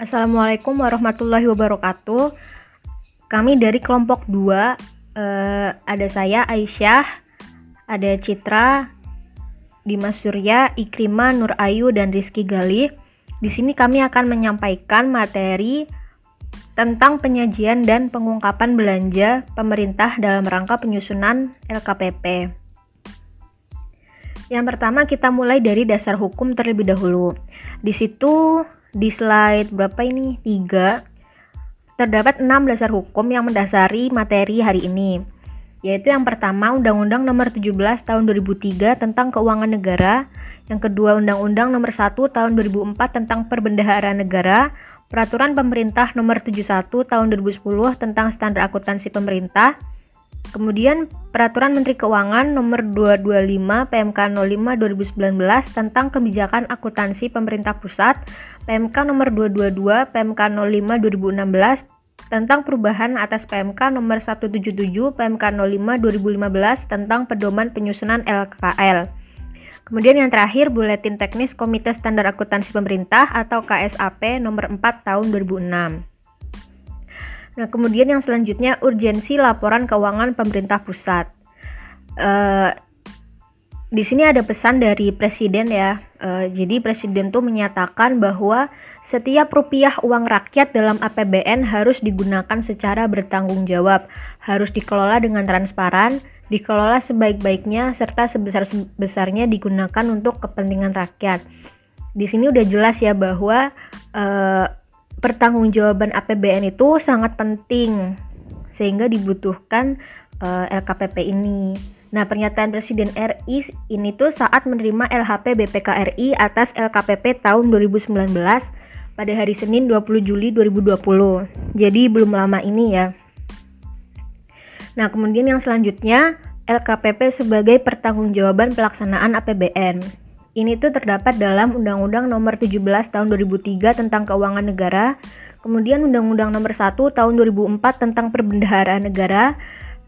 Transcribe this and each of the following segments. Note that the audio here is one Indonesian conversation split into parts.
Assalamualaikum warahmatullahi wabarakatuh. Kami dari kelompok 2 eh, ada saya Aisyah, ada Citra, Dimas Surya, Ikrima, Nur Ayu dan Rizky Gali. Di sini kami akan menyampaikan materi tentang penyajian dan pengungkapan belanja pemerintah dalam rangka penyusunan LKPP. Yang pertama kita mulai dari dasar hukum terlebih dahulu. Di situ di slide berapa ini? 3 terdapat 6 dasar hukum yang mendasari materi hari ini. Yaitu yang pertama Undang-Undang Nomor 17 Tahun 2003 tentang Keuangan Negara, yang kedua Undang-Undang Nomor 1 Tahun 2004 tentang Perbendaharaan Negara, Peraturan Pemerintah Nomor 71 Tahun 2010 tentang Standar Akuntansi Pemerintah, Kemudian Peraturan Menteri Keuangan Nomor 225 PMK 05 2019 tentang kebijakan akuntansi pemerintah pusat, PMK Nomor 222 PMK 05 2016 tentang perubahan atas PMK Nomor 177 PMK 05 2015 tentang pedoman penyusunan LKL. Kemudian yang terakhir Buletin Teknis Komite Standar Akuntansi Pemerintah atau KSAP nomor 4 tahun 2006. Nah, kemudian yang selanjutnya urgensi laporan keuangan pemerintah pusat. Uh, di sini ada pesan dari presiden ya. Uh, jadi presiden tuh menyatakan bahwa setiap rupiah uang rakyat dalam APBN harus digunakan secara bertanggung jawab, harus dikelola dengan transparan, dikelola sebaik-baiknya serta sebesar-besarnya digunakan untuk kepentingan rakyat. Di sini udah jelas ya bahwa uh, pertanggungjawaban APBN itu sangat penting sehingga dibutuhkan uh, eh, LKPP ini. Nah, pernyataan Presiden RI ini tuh saat menerima LHP BPK RI atas LKPP tahun 2019 pada hari Senin 20 Juli 2020. Jadi belum lama ini ya. Nah, kemudian yang selanjutnya LKPP sebagai pertanggungjawaban pelaksanaan APBN. Ini tuh terdapat dalam Undang-Undang Nomor 17 Tahun 2003 tentang Keuangan Negara, kemudian Undang-Undang Nomor 1 Tahun 2004 tentang Perbendaharaan Negara,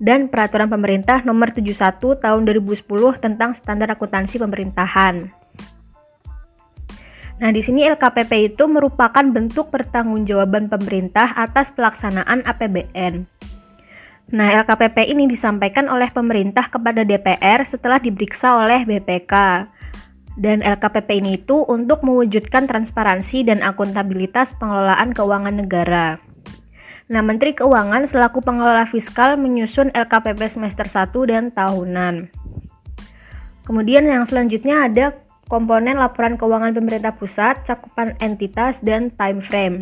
dan Peraturan Pemerintah Nomor 71 Tahun 2010 tentang Standar Akuntansi Pemerintahan. Nah, di sini LKPP itu merupakan bentuk pertanggungjawaban pemerintah atas pelaksanaan APBN. Nah, LKPP ini disampaikan oleh pemerintah kepada DPR setelah diperiksa oleh BPK dan LKPP ini itu untuk mewujudkan transparansi dan akuntabilitas pengelolaan keuangan negara. Nah, Menteri Keuangan selaku pengelola fiskal menyusun LKPP semester 1 dan tahunan. Kemudian yang selanjutnya ada komponen laporan keuangan pemerintah pusat, cakupan entitas, dan time frame.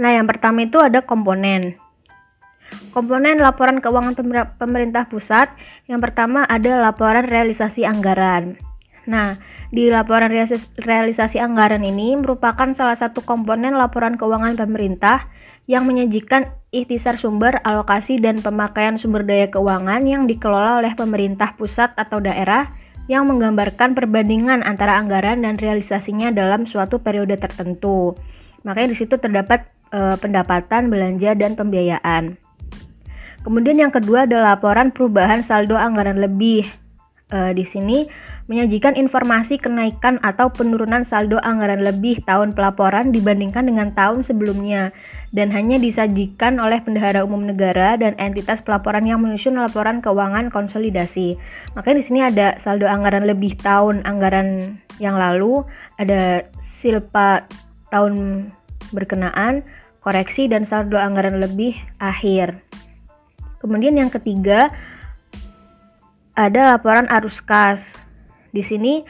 Nah, yang pertama itu ada komponen. Komponen laporan keuangan pemerintah pusat yang pertama ada laporan realisasi anggaran. Nah, di laporan realisasi anggaran ini merupakan salah satu komponen laporan keuangan pemerintah yang menyajikan ikhtisar sumber, alokasi, dan pemakaian sumber daya keuangan yang dikelola oleh pemerintah pusat atau daerah yang menggambarkan perbandingan antara anggaran dan realisasinya dalam suatu periode tertentu. Makanya di situ terdapat e, pendapatan, belanja, dan pembiayaan. Kemudian yang kedua adalah laporan perubahan saldo anggaran lebih. E, di sini menyajikan informasi kenaikan atau penurunan saldo anggaran lebih tahun pelaporan dibandingkan dengan tahun sebelumnya dan hanya disajikan oleh Bendahara Umum Negara dan entitas pelaporan yang menyusun laporan keuangan konsolidasi. Makanya di sini ada saldo anggaran lebih tahun anggaran yang lalu, ada silpa tahun berkenaan, koreksi dan saldo anggaran lebih akhir. Kemudian yang ketiga ada laporan arus kas. Di sini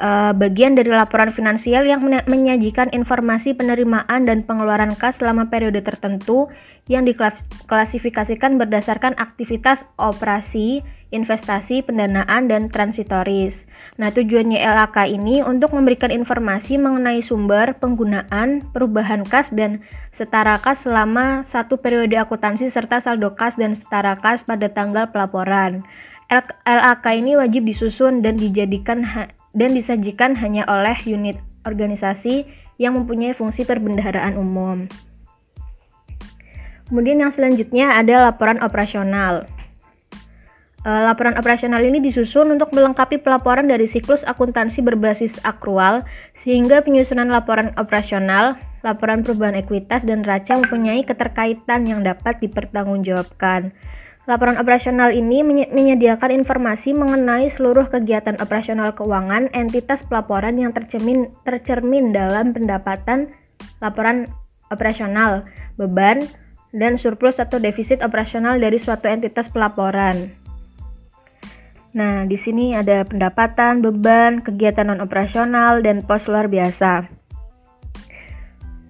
uh, bagian dari laporan finansial yang menyajikan informasi penerimaan dan pengeluaran kas selama periode tertentu yang diklasifikasikan berdasarkan aktivitas operasi investasi, pendanaan, dan transitoris. Nah, tujuannya LAK ini untuk memberikan informasi mengenai sumber, penggunaan, perubahan kas, dan setara kas selama satu periode akuntansi serta saldo kas dan setara kas pada tanggal pelaporan. LAK ini wajib disusun dan dijadikan dan disajikan hanya oleh unit organisasi yang mempunyai fungsi perbendaharaan umum. Kemudian yang selanjutnya ada laporan operasional. Uh, laporan operasional ini disusun untuk melengkapi pelaporan dari siklus akuntansi berbasis akrual, sehingga penyusunan laporan operasional, laporan perubahan ekuitas, dan neraca mempunyai keterkaitan yang dapat dipertanggungjawabkan. Laporan operasional ini menyediakan informasi mengenai seluruh kegiatan operasional keuangan entitas pelaporan yang tercermin, tercermin dalam pendapatan laporan operasional, beban, dan surplus atau defisit operasional dari suatu entitas pelaporan. Nah, di sini ada pendapatan, beban, kegiatan non operasional, dan pos luar biasa.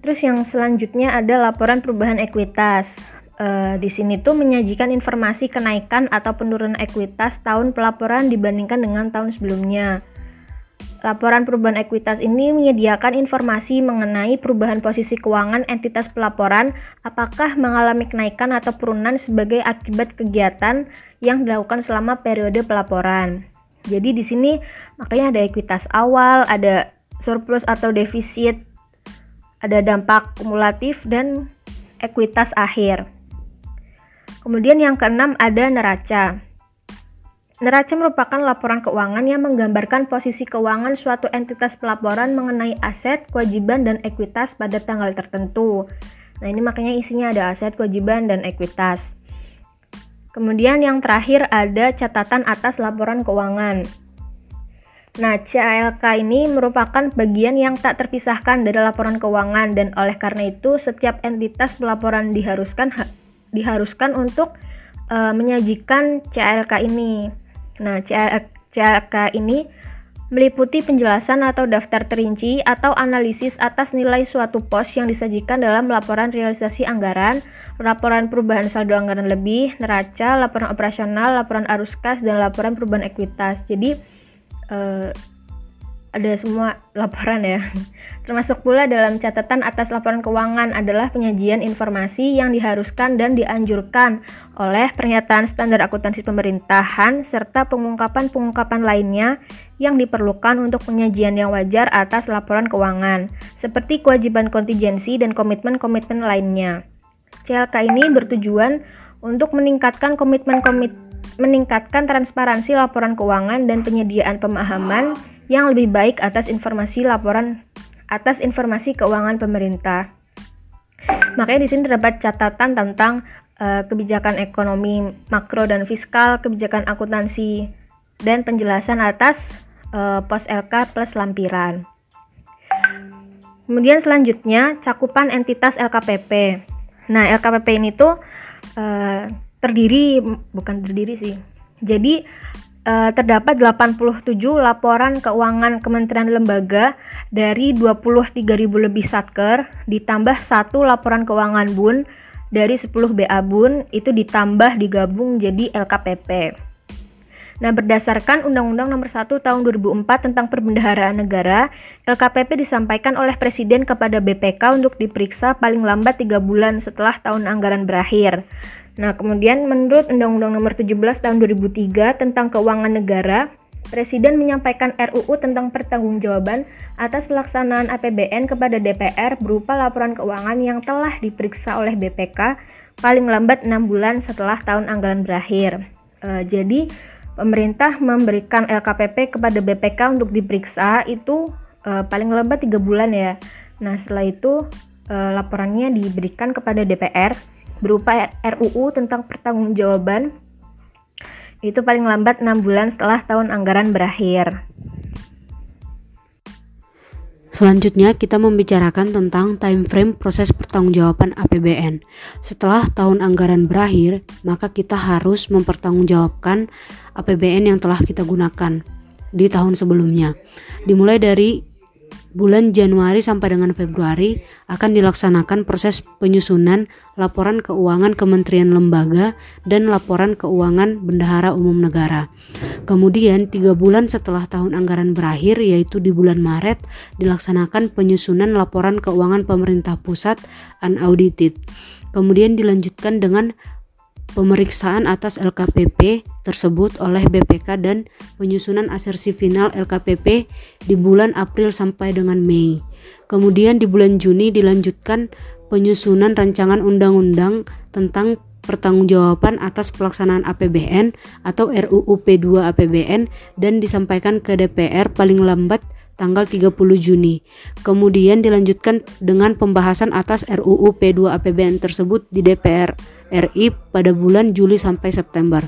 Terus yang selanjutnya ada laporan perubahan ekuitas. E, di sini tuh menyajikan informasi kenaikan atau penurunan ekuitas tahun pelaporan dibandingkan dengan tahun sebelumnya. Laporan perubahan ekuitas ini menyediakan informasi mengenai perubahan posisi keuangan entitas pelaporan, apakah mengalami kenaikan atau penurunan sebagai akibat kegiatan yang dilakukan selama periode pelaporan. Jadi di sini makanya ada ekuitas awal, ada surplus atau defisit, ada dampak kumulatif dan ekuitas akhir. Kemudian yang keenam ada neraca. Neraca merupakan laporan keuangan yang menggambarkan posisi keuangan suatu entitas pelaporan mengenai aset, kewajiban, dan ekuitas pada tanggal tertentu. Nah, ini makanya isinya ada aset, kewajiban, dan ekuitas. Kemudian yang terakhir ada catatan atas laporan keuangan. Nah, CALK ini merupakan bagian yang tak terpisahkan dari laporan keuangan dan oleh karena itu setiap entitas pelaporan diharuskan diharuskan untuk uh, menyajikan CALK ini. Nah, CAK ini meliputi penjelasan atau daftar terinci atau analisis atas nilai suatu pos yang disajikan dalam laporan realisasi anggaran, laporan perubahan saldo anggaran lebih, neraca, laporan operasional, laporan arus kas, dan laporan perubahan ekuitas. Jadi, eh, ada semua laporan ya. Termasuk pula dalam catatan atas laporan keuangan adalah penyajian informasi yang diharuskan dan dianjurkan oleh pernyataan standar akuntansi pemerintahan serta pengungkapan-pengungkapan lainnya yang diperlukan untuk penyajian yang wajar atas laporan keuangan, seperti kewajiban kontingensi dan komitmen-komitmen lainnya. CLK ini bertujuan untuk meningkatkan komitmen-komit meningkatkan transparansi laporan keuangan dan penyediaan pemahaman yang lebih baik atas informasi laporan atas informasi keuangan pemerintah. Makanya di sini terdapat catatan tentang uh, kebijakan ekonomi makro dan fiskal, kebijakan akuntansi, dan penjelasan atas uh, pos LK plus lampiran. Kemudian selanjutnya cakupan entitas LKPP. Nah LKPP ini tuh uh, terdiri bukan terdiri sih. Jadi uh, terdapat 87 laporan keuangan kementerian lembaga dari 23.000 lebih satker, ditambah satu laporan keuangan bun dari 10 BA bun, itu ditambah digabung jadi LKPP. Nah, berdasarkan Undang-Undang Nomor 1 Tahun 2004 tentang Perbendaharaan Negara, LKPP disampaikan oleh Presiden kepada BPK untuk diperiksa paling lambat 3 bulan setelah tahun anggaran berakhir. Nah, kemudian menurut Undang-Undang Nomor 17 Tahun 2003 tentang Keuangan Negara, Presiden menyampaikan RUU tentang pertanggungjawaban atas pelaksanaan APBN kepada DPR berupa laporan keuangan yang telah diperiksa oleh BPK paling lambat 6 bulan setelah tahun anggaran berakhir. E, jadi, pemerintah memberikan LKPP kepada BPK untuk diperiksa itu e, paling lambat 3 bulan ya. Nah, setelah itu e, laporannya diberikan kepada DPR berupa RUU tentang pertanggungjawaban itu paling lambat 6 bulan setelah tahun anggaran berakhir. Selanjutnya kita membicarakan tentang time frame proses pertanggungjawaban APBN. Setelah tahun anggaran berakhir, maka kita harus mempertanggungjawabkan APBN yang telah kita gunakan di tahun sebelumnya. Dimulai dari bulan Januari sampai dengan Februari akan dilaksanakan proses penyusunan laporan keuangan kementerian lembaga dan laporan keuangan bendahara umum negara. Kemudian tiga bulan setelah tahun anggaran berakhir yaitu di bulan Maret dilaksanakan penyusunan laporan keuangan pemerintah pusat unaudited. Kemudian dilanjutkan dengan pemeriksaan atas LKPP tersebut oleh BPK dan penyusunan asersi final LKPP di bulan April sampai dengan Mei. Kemudian di bulan Juni dilanjutkan penyusunan rancangan undang-undang tentang pertanggungjawaban atas pelaksanaan APBN atau RUU P2 APBN dan disampaikan ke DPR paling lambat tanggal 30 Juni. Kemudian dilanjutkan dengan pembahasan atas RUU P2 APBN tersebut di DPR RI pada bulan Juli sampai September.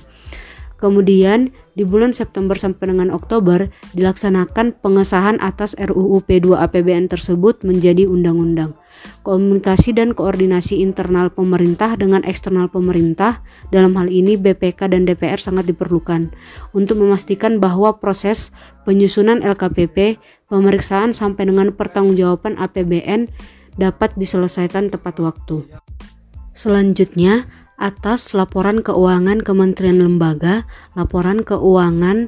Kemudian di bulan September sampai dengan Oktober dilaksanakan pengesahan atas RUU P2 APBN tersebut menjadi undang-undang. Komunikasi dan koordinasi internal pemerintah dengan eksternal pemerintah, dalam hal ini BPK dan DPR sangat diperlukan untuk memastikan bahwa proses penyusunan LKPP, pemeriksaan sampai dengan pertanggungjawaban APBN dapat diselesaikan tepat waktu. Selanjutnya, atas laporan keuangan Kementerian Lembaga, laporan keuangan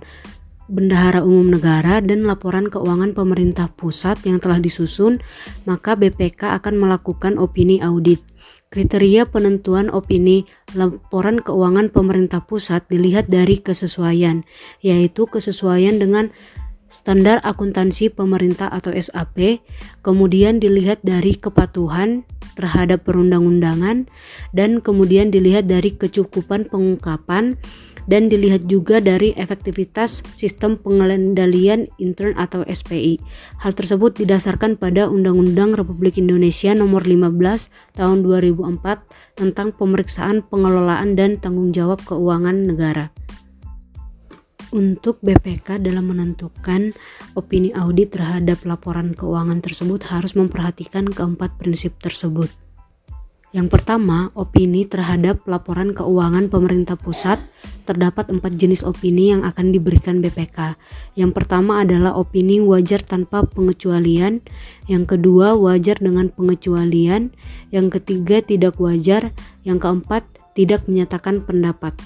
Bendahara Umum Negara dan laporan keuangan pemerintah pusat yang telah disusun, maka BPK akan melakukan opini audit. Kriteria penentuan opini laporan keuangan pemerintah pusat dilihat dari kesesuaian, yaitu kesesuaian dengan standar akuntansi pemerintah atau SAP, kemudian dilihat dari kepatuhan terhadap perundang-undangan, dan kemudian dilihat dari kecukupan pengungkapan dan dilihat juga dari efektivitas sistem pengendalian intern atau SPI. Hal tersebut didasarkan pada Undang-Undang Republik Indonesia Nomor 15 Tahun 2004 tentang pemeriksaan pengelolaan dan tanggung jawab keuangan negara. Untuk BPK dalam menentukan opini audit terhadap laporan keuangan tersebut harus memperhatikan keempat prinsip tersebut. Yang pertama, opini terhadap laporan keuangan pemerintah pusat. Terdapat empat jenis opini yang akan diberikan BPK. Yang pertama adalah opini wajar tanpa pengecualian. Yang kedua, wajar dengan pengecualian. Yang ketiga, tidak wajar. Yang keempat, tidak menyatakan pendapat.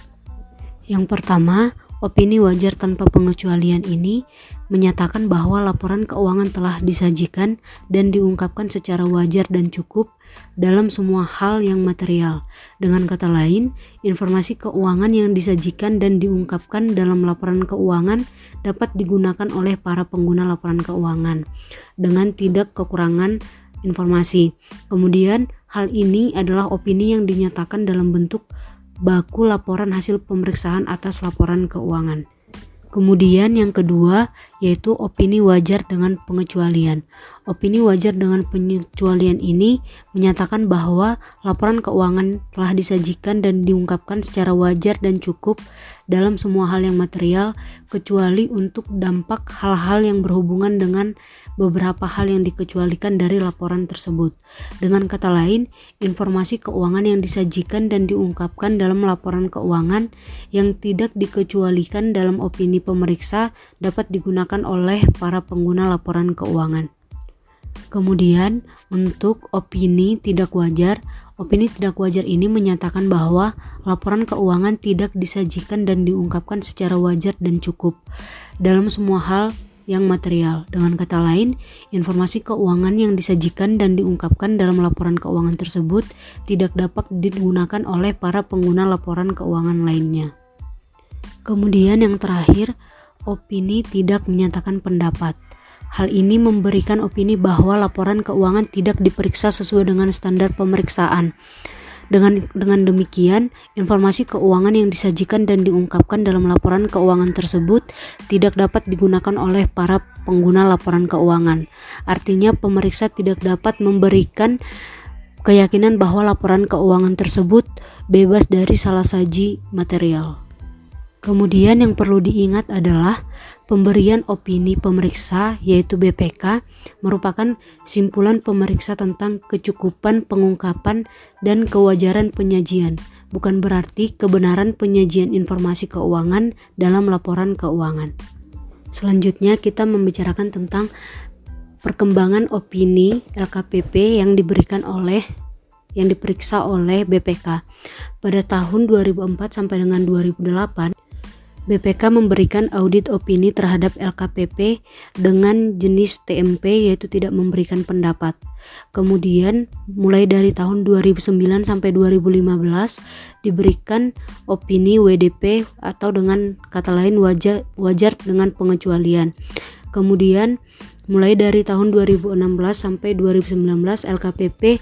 Yang pertama, opini wajar tanpa pengecualian ini menyatakan bahwa laporan keuangan telah disajikan dan diungkapkan secara wajar dan cukup dalam semua hal yang material. Dengan kata lain, informasi keuangan yang disajikan dan diungkapkan dalam laporan keuangan dapat digunakan oleh para pengguna laporan keuangan dengan tidak kekurangan informasi. Kemudian, hal ini adalah opini yang dinyatakan dalam bentuk baku laporan hasil pemeriksaan atas laporan keuangan. Kemudian yang kedua yaitu opini wajar dengan pengecualian. Opini wajar dengan pengecualian ini menyatakan bahwa laporan keuangan telah disajikan dan diungkapkan secara wajar dan cukup dalam semua hal yang material kecuali untuk dampak hal-hal yang berhubungan dengan beberapa hal yang dikecualikan dari laporan tersebut. Dengan kata lain, informasi keuangan yang disajikan dan diungkapkan dalam laporan keuangan yang tidak dikecualikan dalam opini pemeriksa dapat digunakan oleh para pengguna laporan keuangan. Kemudian, untuk opini tidak wajar, opini tidak wajar ini menyatakan bahwa laporan keuangan tidak disajikan dan diungkapkan secara wajar dan cukup dalam semua hal yang material. Dengan kata lain, informasi keuangan yang disajikan dan diungkapkan dalam laporan keuangan tersebut tidak dapat digunakan oleh para pengguna laporan keuangan lainnya. Kemudian yang terakhir, opini tidak menyatakan pendapat. Hal ini memberikan opini bahwa laporan keuangan tidak diperiksa sesuai dengan standar pemeriksaan. Dengan dengan demikian, informasi keuangan yang disajikan dan diungkapkan dalam laporan keuangan tersebut tidak dapat digunakan oleh para pengguna laporan keuangan. Artinya, pemeriksa tidak dapat memberikan keyakinan bahwa laporan keuangan tersebut bebas dari salah saji material. Kemudian yang perlu diingat adalah Pemberian opini pemeriksa yaitu BPK merupakan simpulan pemeriksa tentang kecukupan pengungkapan dan kewajaran penyajian, bukan berarti kebenaran penyajian informasi keuangan dalam laporan keuangan. Selanjutnya kita membicarakan tentang perkembangan opini LKPP yang diberikan oleh yang diperiksa oleh BPK pada tahun 2004 sampai dengan 2008 BPK memberikan audit opini terhadap LKPP dengan jenis TMP yaitu tidak memberikan pendapat. Kemudian mulai dari tahun 2009 sampai 2015 diberikan opini WDP atau dengan kata lain wajar wajar dengan pengecualian. Kemudian mulai dari tahun 2016 sampai 2019 LKPP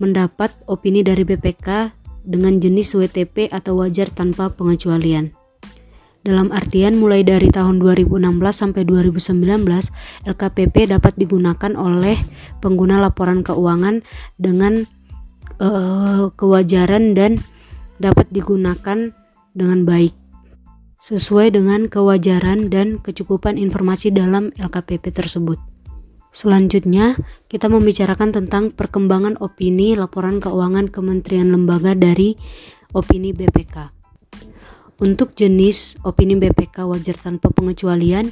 mendapat opini dari BPK dengan jenis WTP atau wajar tanpa pengecualian. Dalam artian mulai dari tahun 2016 sampai 2019, LKPP dapat digunakan oleh pengguna laporan keuangan dengan uh, kewajaran dan dapat digunakan dengan baik sesuai dengan kewajaran dan kecukupan informasi dalam LKPP tersebut. Selanjutnya, kita membicarakan tentang perkembangan opini laporan keuangan Kementerian Lembaga dari opini BPK. Untuk jenis opini BPK wajar tanpa pengecualian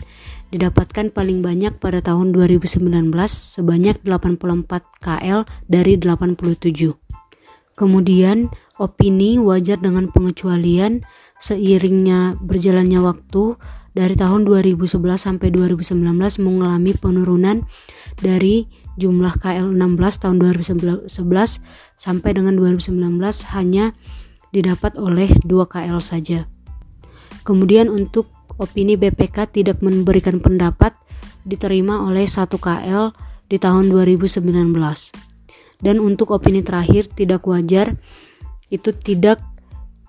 didapatkan paling banyak pada tahun 2019 sebanyak 84 KL dari 87. Kemudian opini wajar dengan pengecualian seiringnya berjalannya waktu dari tahun 2011 sampai 2019 mengalami penurunan dari jumlah KL 16 tahun 2011 sampai dengan 2019 hanya didapat oleh 2 KL saja. Kemudian untuk opini BPK tidak memberikan pendapat diterima oleh 1 KL di tahun 2019. Dan untuk opini terakhir tidak wajar itu tidak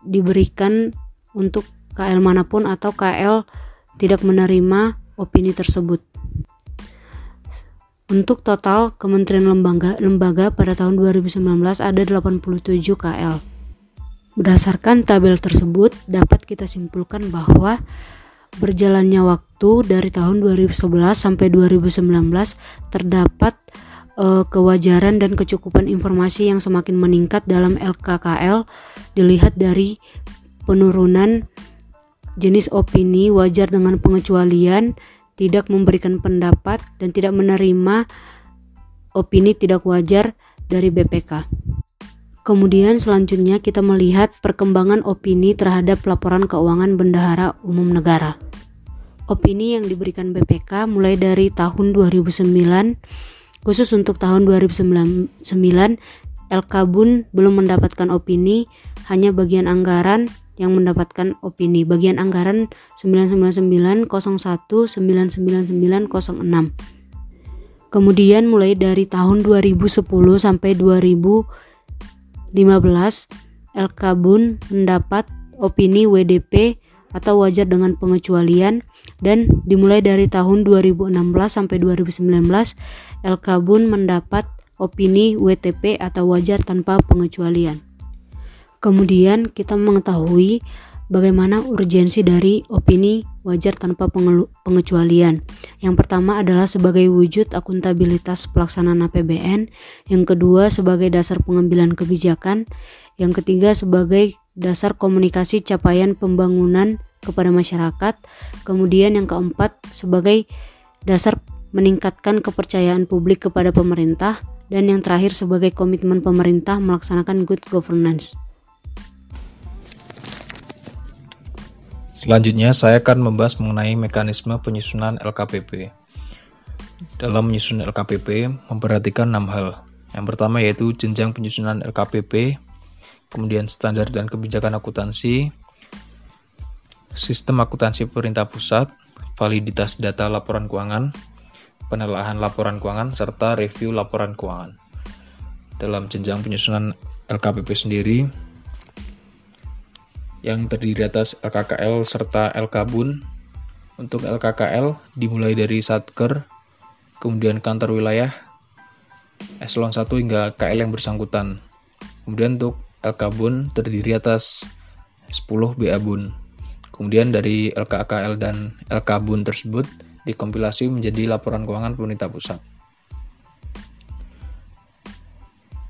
diberikan untuk KL mana pun atau KL tidak menerima opini tersebut. Untuk total Kementerian Lembaga, lembaga pada tahun 2019 ada 87 KL. Berdasarkan tabel tersebut, dapat kita simpulkan bahwa berjalannya waktu dari tahun 2011 sampai 2019 terdapat uh, kewajaran dan kecukupan informasi yang semakin meningkat dalam LKKL dilihat dari penurunan jenis opini wajar dengan pengecualian, tidak memberikan pendapat dan tidak menerima opini tidak wajar dari BPK. Kemudian selanjutnya kita melihat perkembangan opini terhadap laporan keuangan bendahara umum negara. Opini yang diberikan BPK mulai dari tahun 2009 khusus untuk tahun 2009 LKBUN belum mendapatkan opini hanya bagian anggaran yang mendapatkan opini bagian anggaran 99901 99906 Kemudian mulai dari tahun 2010 sampai 2000 15. Kabun mendapat opini WDP atau wajar dengan pengecualian dan dimulai dari tahun 2016 sampai 2019 Kabun mendapat opini WTP atau wajar tanpa pengecualian. Kemudian kita mengetahui bagaimana urgensi dari opini wajar tanpa pengecualian. Yang pertama adalah sebagai wujud akuntabilitas pelaksanaan APBN, yang kedua sebagai dasar pengambilan kebijakan, yang ketiga sebagai dasar komunikasi capaian pembangunan kepada masyarakat, kemudian yang keempat sebagai dasar meningkatkan kepercayaan publik kepada pemerintah, dan yang terakhir sebagai komitmen pemerintah melaksanakan good governance. Selanjutnya, saya akan membahas mengenai mekanisme penyusunan LKPP. Dalam menyusun LKPP, memperhatikan enam hal. Yang pertama yaitu jenjang penyusunan LKPP, kemudian standar dan kebijakan akuntansi, sistem akuntansi pemerintah pusat, validitas data laporan keuangan, penelaahan laporan keuangan, serta review laporan keuangan. Dalam jenjang penyusunan LKPP sendiri, yang terdiri atas LKKL serta LKBUN. Untuk LKKL dimulai dari Satker, kemudian kantor wilayah, eselon 1 hingga KL yang bersangkutan. Kemudian untuk LKBUN terdiri atas 10 BABUN. Kemudian dari LKKL dan LKBUN tersebut dikompilasi menjadi laporan keuangan pemerintah pusat.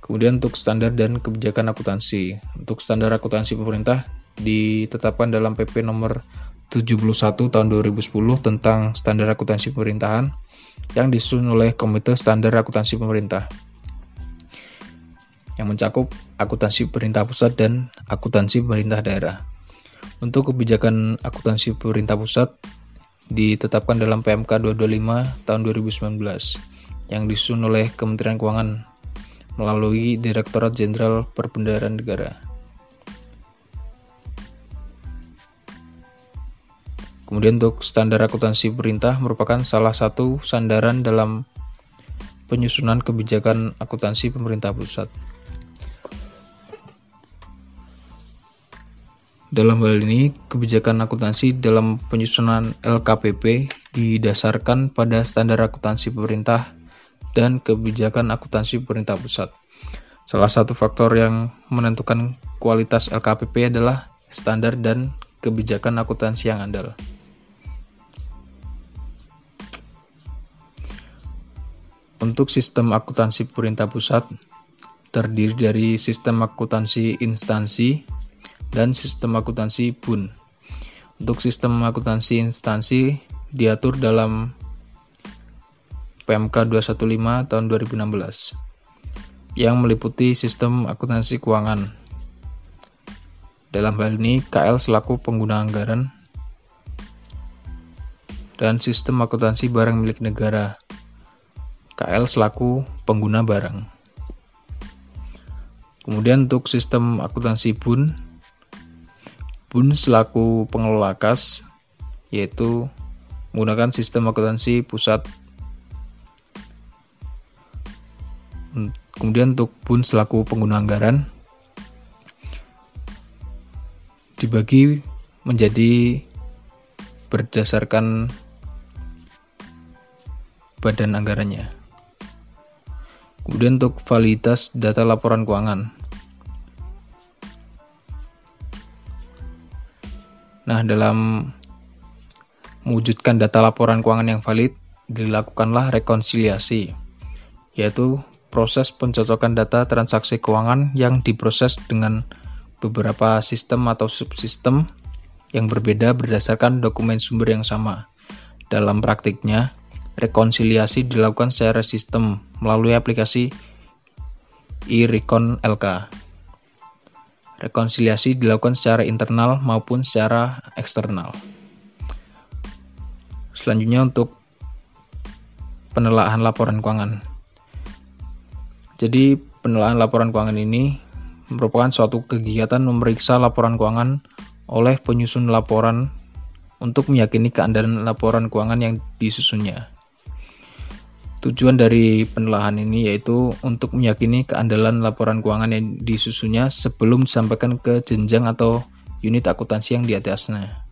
Kemudian untuk standar dan kebijakan akuntansi. Untuk standar akuntansi pemerintah ditetapkan dalam PP nomor 71 tahun 2010 tentang standar akuntansi pemerintahan yang disusun oleh Komite Standar Akuntansi Pemerintah yang mencakup akuntansi pemerintah pusat dan akuntansi pemerintah daerah. Untuk kebijakan akuntansi pemerintah pusat ditetapkan dalam PMK 225 tahun 2019 yang disusun oleh Kementerian Keuangan melalui Direktorat Jenderal Perbendaharaan Negara. Kemudian untuk standar akuntansi perintah merupakan salah satu sandaran dalam penyusunan kebijakan akuntansi pemerintah pusat. Dalam hal ini, kebijakan akuntansi dalam penyusunan LKPP didasarkan pada standar akuntansi pemerintah dan kebijakan akuntansi pemerintah pusat. Salah satu faktor yang menentukan kualitas LKPP adalah standar dan kebijakan akuntansi yang andal. Untuk sistem akuntansi pemerintah pusat terdiri dari sistem akuntansi instansi dan sistem akuntansi BUN. Untuk sistem akuntansi instansi diatur dalam PMK 215 tahun 2016 yang meliputi sistem akuntansi keuangan. Dalam hal ini, KL selaku pengguna anggaran dan sistem akuntansi barang milik negara. KL selaku pengguna barang. Kemudian untuk sistem akuntansi BUN BUN selaku pengelola kas, yaitu menggunakan sistem akuntansi pusat. Kemudian untuk BUN selaku pengguna anggaran, dibagi menjadi berdasarkan badan anggarannya. Kemudian untuk validitas data laporan keuangan, Nah, dalam mewujudkan data laporan keuangan yang valid, dilakukanlah rekonsiliasi, yaitu proses pencocokan data transaksi keuangan yang diproses dengan beberapa sistem atau subsistem yang berbeda berdasarkan dokumen sumber yang sama. Dalam praktiknya, rekonsiliasi dilakukan secara sistem melalui aplikasi e-recon LK. Rekonsiliasi dilakukan secara internal maupun secara eksternal. Selanjutnya untuk penelaahan laporan keuangan. Jadi penelaahan laporan keuangan ini merupakan suatu kegiatan memeriksa laporan keuangan oleh penyusun laporan untuk meyakini keandalan laporan keuangan yang disusunnya. Tujuan dari penelaahan ini yaitu untuk meyakini keandalan laporan keuangan yang disusunnya sebelum disampaikan ke jenjang atau unit akuntansi yang di atasnya.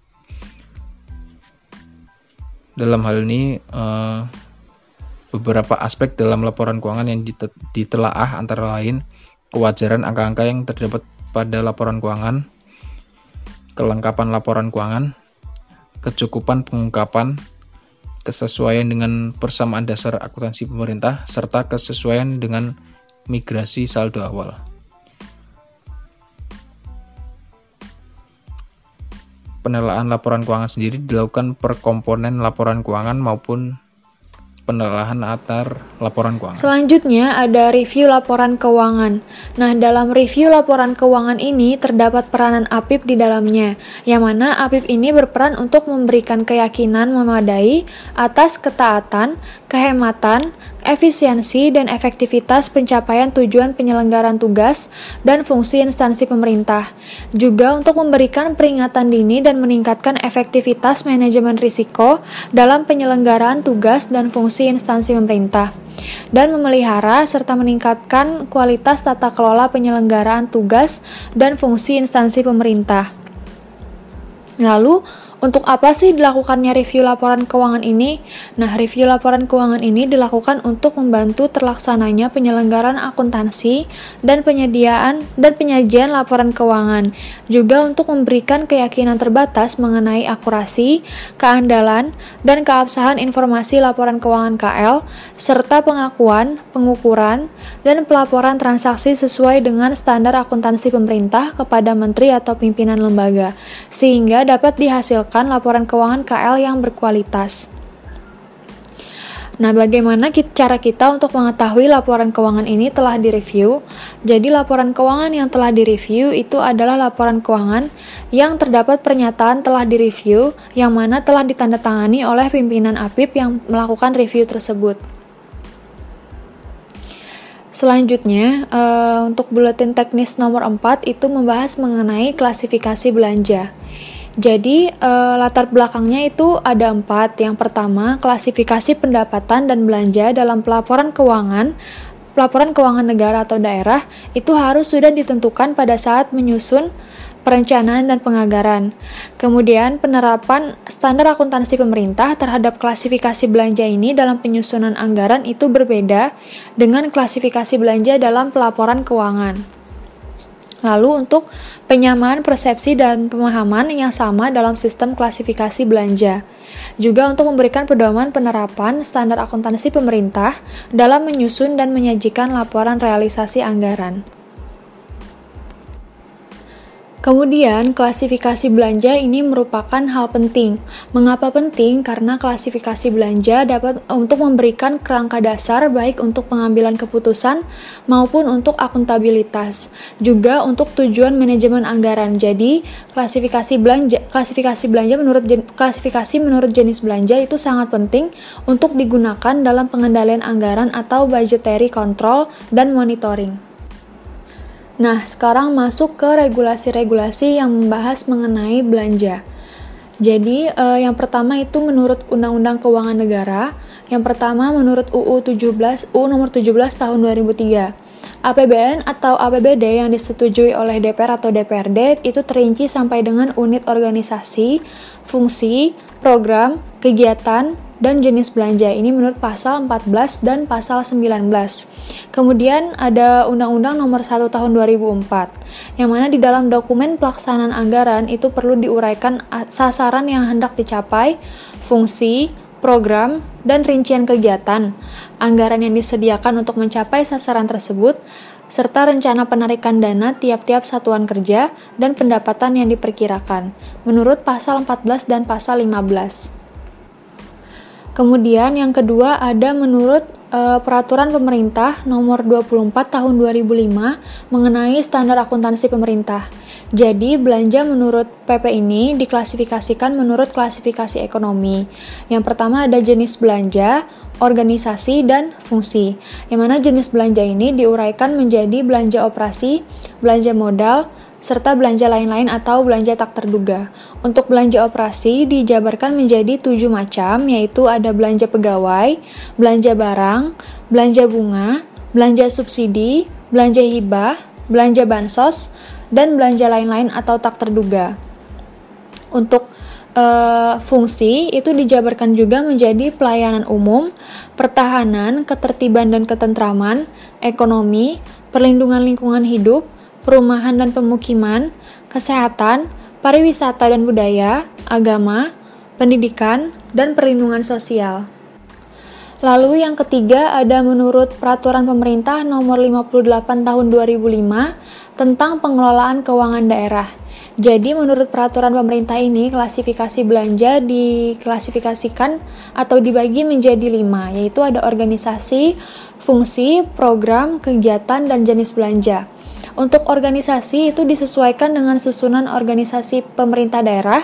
Dalam hal ini, eh, beberapa aspek dalam laporan keuangan yang ditelaah antara lain kewajaran angka-angka yang terdapat pada laporan keuangan, kelengkapan laporan keuangan, kecukupan pengungkapan, kesesuaian dengan persamaan dasar akuntansi pemerintah, serta kesesuaian dengan migrasi saldo awal. Penelaan laporan keuangan sendiri dilakukan per komponen laporan keuangan maupun penelaahan antar laporan keuangan. Selanjutnya ada review laporan keuangan. Nah, dalam review laporan keuangan ini terdapat peranan APIP di dalamnya, yang mana APIP ini berperan untuk memberikan keyakinan memadai atas ketaatan, kehematan, efisiensi dan efektivitas pencapaian tujuan penyelenggaraan tugas dan fungsi instansi pemerintah, juga untuk memberikan peringatan dini dan meningkatkan efektivitas manajemen risiko dalam penyelenggaraan tugas dan fungsi instansi pemerintah, dan memelihara serta meningkatkan kualitas tata kelola penyelenggaraan tugas dan fungsi instansi pemerintah. Lalu, untuk apa sih dilakukannya review laporan keuangan ini? Nah, review laporan keuangan ini dilakukan untuk membantu terlaksananya penyelenggaraan akuntansi dan penyediaan dan penyajian laporan keuangan, juga untuk memberikan keyakinan terbatas mengenai akurasi, keandalan, dan keabsahan informasi laporan keuangan KL, serta pengakuan, pengukuran, dan pelaporan transaksi sesuai dengan standar akuntansi pemerintah kepada menteri atau pimpinan lembaga, sehingga dapat dihasilkan laporan keuangan KL yang berkualitas. Nah, bagaimana cara kita untuk mengetahui laporan keuangan ini telah direview? Jadi, laporan keuangan yang telah direview itu adalah laporan keuangan yang terdapat pernyataan telah direview yang mana telah ditandatangani oleh pimpinan APIP yang melakukan review tersebut. Selanjutnya, uh, untuk buletin teknis nomor 4 itu membahas mengenai klasifikasi belanja. Jadi uh, latar belakangnya itu ada empat. Yang pertama, klasifikasi pendapatan dan belanja dalam pelaporan keuangan. Pelaporan keuangan negara atau daerah itu harus sudah ditentukan pada saat menyusun perencanaan dan penganggaran. Kemudian penerapan standar akuntansi pemerintah terhadap klasifikasi belanja ini dalam penyusunan anggaran itu berbeda dengan klasifikasi belanja dalam pelaporan keuangan. Lalu untuk penyamaan persepsi dan pemahaman yang sama dalam sistem klasifikasi belanja. Juga untuk memberikan pedoman penerapan standar akuntansi pemerintah dalam menyusun dan menyajikan laporan realisasi anggaran. Kemudian, klasifikasi belanja ini merupakan hal penting. Mengapa penting? Karena klasifikasi belanja dapat untuk memberikan kerangka dasar baik untuk pengambilan keputusan maupun untuk akuntabilitas, juga untuk tujuan manajemen anggaran. Jadi, klasifikasi belanja klasifikasi belanja menurut klasifikasi menurut jenis belanja itu sangat penting untuk digunakan dalam pengendalian anggaran atau budgetary control dan monitoring. Nah, sekarang masuk ke regulasi-regulasi yang membahas mengenai belanja. Jadi, eh, yang pertama itu menurut Undang-Undang Keuangan Negara, yang pertama menurut UU 17 UU nomor 17 tahun 2003. APBN atau APBD yang disetujui oleh DPR atau DPRD itu terinci sampai dengan unit organisasi, fungsi, program, kegiatan, dan jenis belanja ini menurut pasal 14 dan pasal 19. Kemudian ada Undang-Undang Nomor 1 Tahun 2004 yang mana di dalam dokumen pelaksanaan anggaran itu perlu diuraikan sasaran yang hendak dicapai, fungsi, program, dan rincian kegiatan, anggaran yang disediakan untuk mencapai sasaran tersebut, serta rencana penarikan dana tiap-tiap satuan kerja dan pendapatan yang diperkirakan, menurut pasal 14 dan pasal 15. Kemudian yang kedua ada menurut uh, peraturan pemerintah nomor 24 tahun 2005 mengenai standar akuntansi pemerintah. Jadi belanja menurut PP ini diklasifikasikan menurut klasifikasi ekonomi. Yang pertama ada jenis belanja, organisasi, dan fungsi. Yang mana jenis belanja ini diuraikan menjadi belanja operasi, belanja modal, serta belanja lain-lain atau belanja tak terduga. Untuk belanja operasi dijabarkan menjadi tujuh macam, yaitu ada belanja pegawai, belanja barang, belanja bunga, belanja subsidi, belanja hibah, belanja bansos, dan belanja lain-lain atau tak terduga. Untuk uh, fungsi itu dijabarkan juga menjadi pelayanan umum, pertahanan, ketertiban dan ketentraman, ekonomi, perlindungan lingkungan hidup, perumahan dan pemukiman, kesehatan, pariwisata dan budaya, agama, pendidikan, dan perlindungan sosial. Lalu yang ketiga ada menurut Peraturan Pemerintah Nomor 58 Tahun 2005 tentang pengelolaan keuangan daerah. Jadi menurut peraturan pemerintah ini klasifikasi belanja diklasifikasikan atau dibagi menjadi lima, yaitu ada organisasi, fungsi, program, kegiatan, dan jenis belanja. Untuk organisasi itu disesuaikan dengan susunan organisasi pemerintah daerah.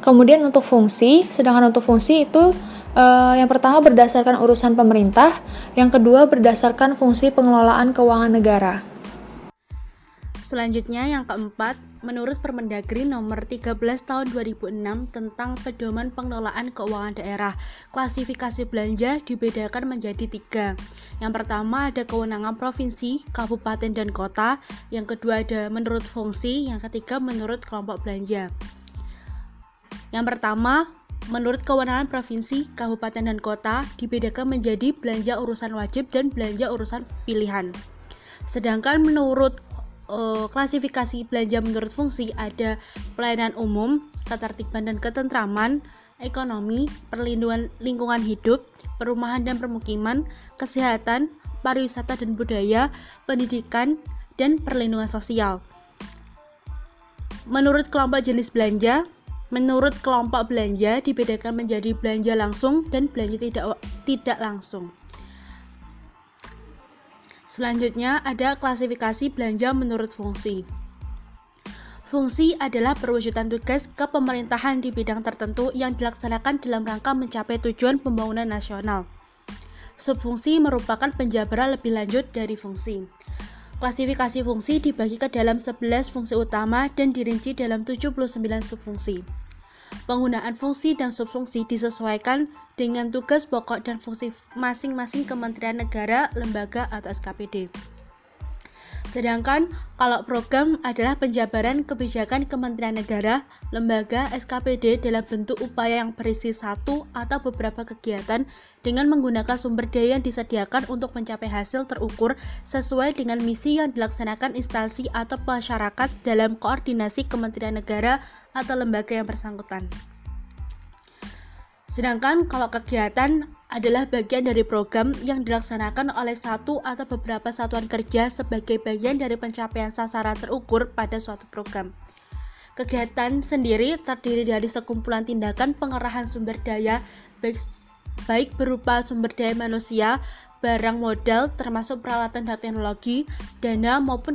Kemudian untuk fungsi, sedangkan untuk fungsi itu uh, yang pertama berdasarkan urusan pemerintah, yang kedua berdasarkan fungsi pengelolaan keuangan negara. Selanjutnya yang keempat, menurut Permendagri nomor 13 tahun 2006 tentang pedoman pengelolaan keuangan daerah, klasifikasi belanja dibedakan menjadi tiga. Yang pertama ada kewenangan provinsi, kabupaten, dan kota. Yang kedua ada menurut fungsi. Yang ketiga menurut kelompok belanja. Yang pertama, menurut kewenangan provinsi, kabupaten, dan kota dibedakan menjadi belanja urusan wajib dan belanja urusan pilihan. Sedangkan menurut uh, klasifikasi belanja menurut fungsi ada pelayanan umum, ketertiban dan ketentraman, ekonomi, perlindungan lingkungan hidup, perumahan dan permukiman, kesehatan, pariwisata dan budaya, pendidikan, dan perlindungan sosial. Menurut kelompok jenis belanja, menurut kelompok belanja dibedakan menjadi belanja langsung dan belanja tidak tidak langsung. Selanjutnya ada klasifikasi belanja menurut fungsi. Fungsi adalah perwujudan tugas kepemerintahan di bidang tertentu yang dilaksanakan dalam rangka mencapai tujuan pembangunan nasional. Subfungsi merupakan penjabaran lebih lanjut dari fungsi. Klasifikasi fungsi dibagi ke dalam 11 fungsi utama dan dirinci dalam 79 subfungsi. Penggunaan fungsi dan subfungsi disesuaikan dengan tugas pokok dan fungsi masing-masing kementerian negara, lembaga, atau SKPD. Sedangkan kalau program adalah penjabaran kebijakan Kementerian Negara, lembaga, SKPD dalam bentuk upaya yang berisi satu atau beberapa kegiatan dengan menggunakan sumber daya yang disediakan untuk mencapai hasil terukur sesuai dengan misi yang dilaksanakan instansi atau masyarakat dalam koordinasi Kementerian Negara atau lembaga yang bersangkutan. Sedangkan kalau kegiatan adalah bagian dari program yang dilaksanakan oleh satu atau beberapa satuan kerja sebagai bagian dari pencapaian sasaran terukur pada suatu program. Kegiatan sendiri terdiri dari sekumpulan tindakan pengerahan sumber daya baik, baik berupa sumber daya manusia, barang modal termasuk peralatan dan teknologi, dana maupun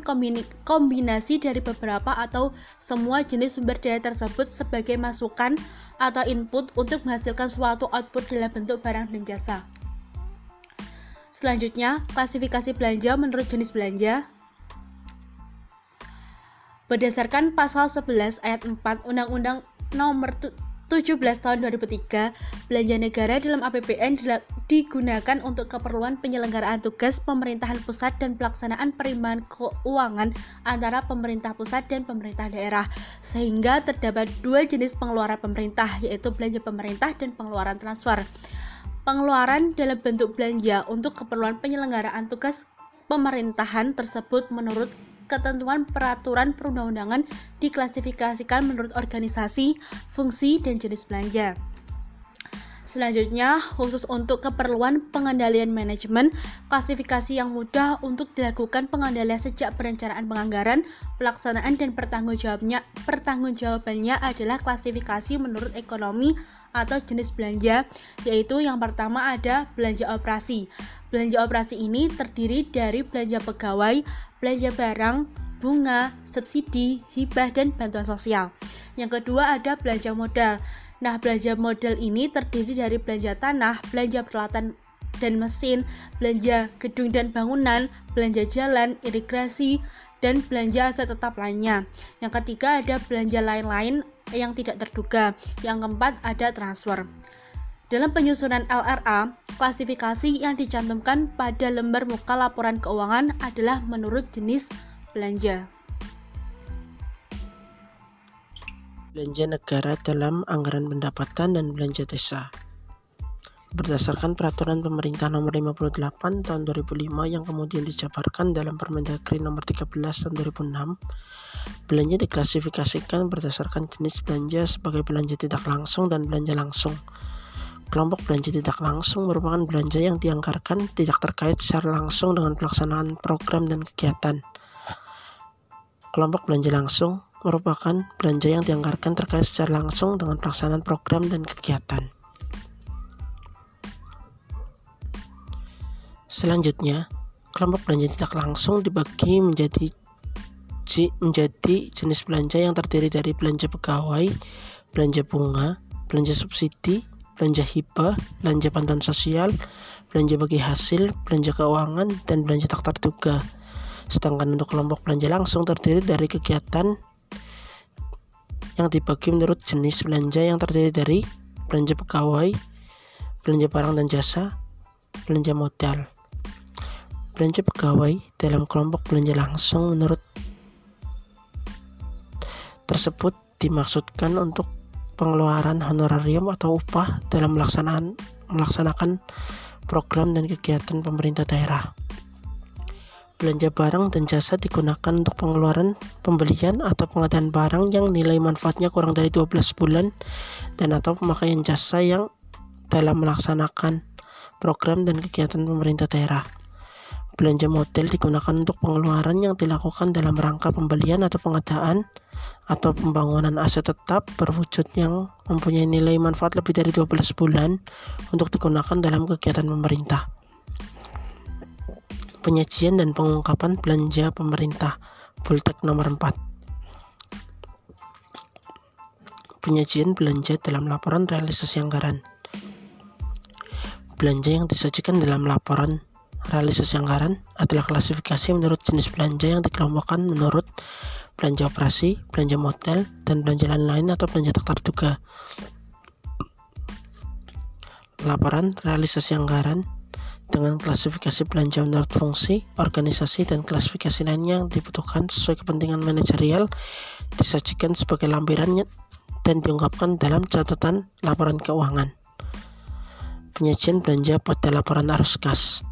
kombinasi dari beberapa atau semua jenis sumber daya tersebut sebagai masukan atau input untuk menghasilkan suatu output dalam bentuk barang dan jasa. Selanjutnya, klasifikasi belanja menurut jenis belanja. Berdasarkan pasal 11 ayat 4 Undang-Undang Nomor 17 tahun 2003, belanja negara dalam APBN digunakan untuk keperluan penyelenggaraan tugas pemerintahan pusat dan pelaksanaan perimbangan keuangan antara pemerintah pusat dan pemerintah daerah, sehingga terdapat dua jenis pengeluaran pemerintah, yaitu belanja pemerintah dan pengeluaran transfer. Pengeluaran dalam bentuk belanja untuk keperluan penyelenggaraan tugas pemerintahan tersebut menurut ketentuan peraturan perundang-undangan diklasifikasikan menurut organisasi, fungsi, dan jenis belanja. Selanjutnya, khusus untuk keperluan pengendalian manajemen, klasifikasi yang mudah untuk dilakukan pengendalian sejak perencanaan penganggaran, pelaksanaan dan pertanggungjawabannya, pertanggungjawabannya adalah klasifikasi menurut ekonomi atau jenis belanja, yaitu yang pertama ada belanja operasi. Belanja operasi ini terdiri dari belanja pegawai, belanja barang, bunga, subsidi, hibah, dan bantuan sosial. Yang kedua ada belanja modal. Nah, belanja modal ini terdiri dari belanja tanah, belanja peralatan dan mesin, belanja gedung dan bangunan, belanja jalan, irigasi, dan belanja aset tetap lainnya. Yang ketiga ada belanja lain-lain yang tidak terduga. Yang keempat ada transfer. Dalam penyusunan LRA, klasifikasi yang dicantumkan pada lembar muka laporan keuangan adalah menurut jenis belanja. Belanja negara dalam anggaran pendapatan dan belanja desa. Berdasarkan peraturan pemerintah nomor 58 tahun 2005 yang kemudian dijabarkan dalam Permendagri nomor 13 tahun 2006, belanja diklasifikasikan berdasarkan jenis belanja sebagai belanja tidak langsung dan belanja langsung. Kelompok belanja tidak langsung merupakan belanja yang dianggarkan tidak terkait secara langsung dengan pelaksanaan program dan kegiatan. Kelompok belanja langsung merupakan belanja yang dianggarkan terkait secara langsung dengan pelaksanaan program dan kegiatan. Selanjutnya, kelompok belanja tidak langsung dibagi menjadi menjadi jenis belanja yang terdiri dari belanja pegawai, belanja bunga, belanja subsidi, belanja hibah, belanja bantuan sosial, belanja bagi hasil, belanja keuangan, dan belanja tak terduga. Sedangkan untuk kelompok belanja langsung terdiri dari kegiatan yang dibagi menurut jenis belanja yang terdiri dari belanja pegawai, belanja barang dan jasa, belanja modal. Belanja pegawai dalam kelompok belanja langsung menurut tersebut dimaksudkan untuk pengeluaran honorarium atau upah dalam melaksanakan melaksanakan program dan kegiatan pemerintah daerah. Belanja barang dan jasa digunakan untuk pengeluaran, pembelian, atau pengadaan barang yang nilai manfaatnya kurang dari 12 bulan dan atau pemakaian jasa yang dalam melaksanakan program dan kegiatan pemerintah daerah. Belanja model digunakan untuk pengeluaran yang dilakukan dalam rangka pembelian atau pengadaan atau pembangunan aset tetap berwujud yang mempunyai nilai manfaat lebih dari 12 bulan untuk digunakan dalam kegiatan pemerintah penyajian dan pengungkapan belanja pemerintah. Bultek nomor 4 penyajian belanja dalam laporan realisasi anggaran. Belanja yang disajikan dalam laporan realisasi anggaran adalah klasifikasi menurut jenis belanja yang dikelompokkan menurut belanja operasi, belanja model, dan belanja lain-lain atau belanja tak terduga. Laporan realisasi anggaran dengan klasifikasi belanja menurut fungsi, organisasi, dan klasifikasi lainnya yang dibutuhkan sesuai kepentingan manajerial disajikan sebagai lampirannya dan diungkapkan dalam catatan laporan keuangan. Penyajian belanja pada laporan arus kas.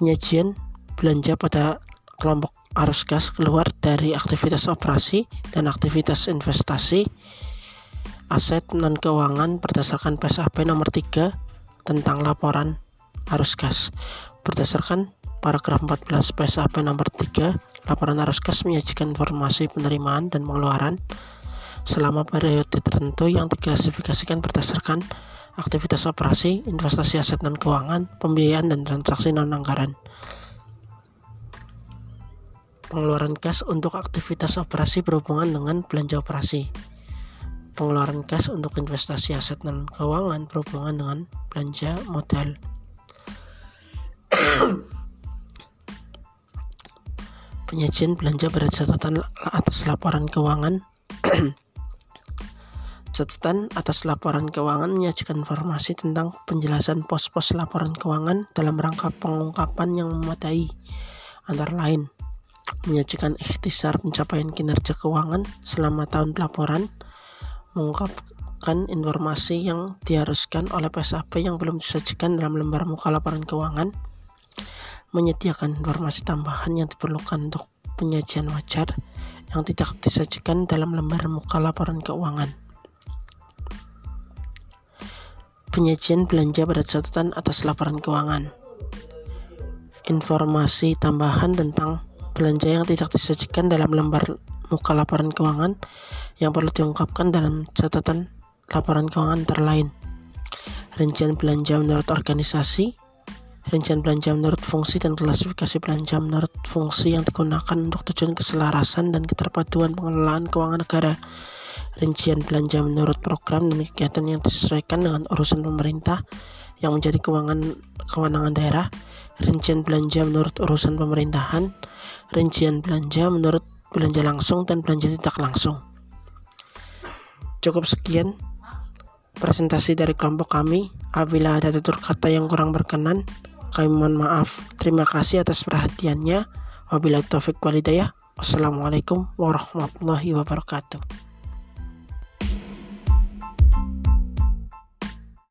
Penyajian belanja pada kelompok arus kas keluar dari aktivitas operasi dan aktivitas investasi aset non keuangan berdasarkan PSAP nomor 3 tentang laporan arus gas. Berdasarkan paragraf 14 PSAP nomor 3, laporan arus gas menyajikan informasi penerimaan dan pengeluaran selama periode tertentu yang diklasifikasikan berdasarkan aktivitas operasi, investasi aset non keuangan, pembiayaan dan transaksi non anggaran. Pengeluaran kas untuk aktivitas operasi berhubungan dengan belanja operasi. Pengeluaran kas untuk investasi aset non keuangan berhubungan dengan belanja modal. Penyajian belanja pada catatan atas laporan keuangan. Catatan atas laporan keuangan menyajikan informasi tentang penjelasan pos-pos laporan keuangan dalam rangka pengungkapan yang memadai, antara lain menyajikan ikhtisar pencapaian kinerja keuangan selama tahun pelaporan, mengungkapkan informasi yang diharuskan oleh PSAP yang belum disajikan dalam lembar muka laporan keuangan, menyediakan informasi tambahan yang diperlukan untuk penyajian wajar yang tidak disajikan dalam lembar muka laporan keuangan. Penyajian belanja pada catatan atas laporan keuangan. Informasi tambahan tentang belanja yang tidak disajikan dalam lembar muka laporan keuangan yang perlu diungkapkan dalam catatan laporan keuangan terlain. Rincian belanja menurut organisasi, rincian belanja menurut fungsi dan klasifikasi belanja menurut fungsi yang digunakan untuk tujuan keselarasan dan keterpaduan pengelolaan keuangan negara. Rincian belanja menurut program dan kegiatan yang disesuaikan dengan urusan pemerintah yang menjadi keuangan kewenangan daerah. Rincian belanja menurut urusan pemerintahan. Rincian belanja menurut belanja langsung dan belanja tidak langsung. Cukup sekian presentasi dari kelompok kami. Apabila ada tutur kata yang kurang berkenan kami mohon maaf. Terima kasih atas perhatiannya. Wabillahi taufik walidayah. Wassalamualaikum warahmatullahi wabarakatuh.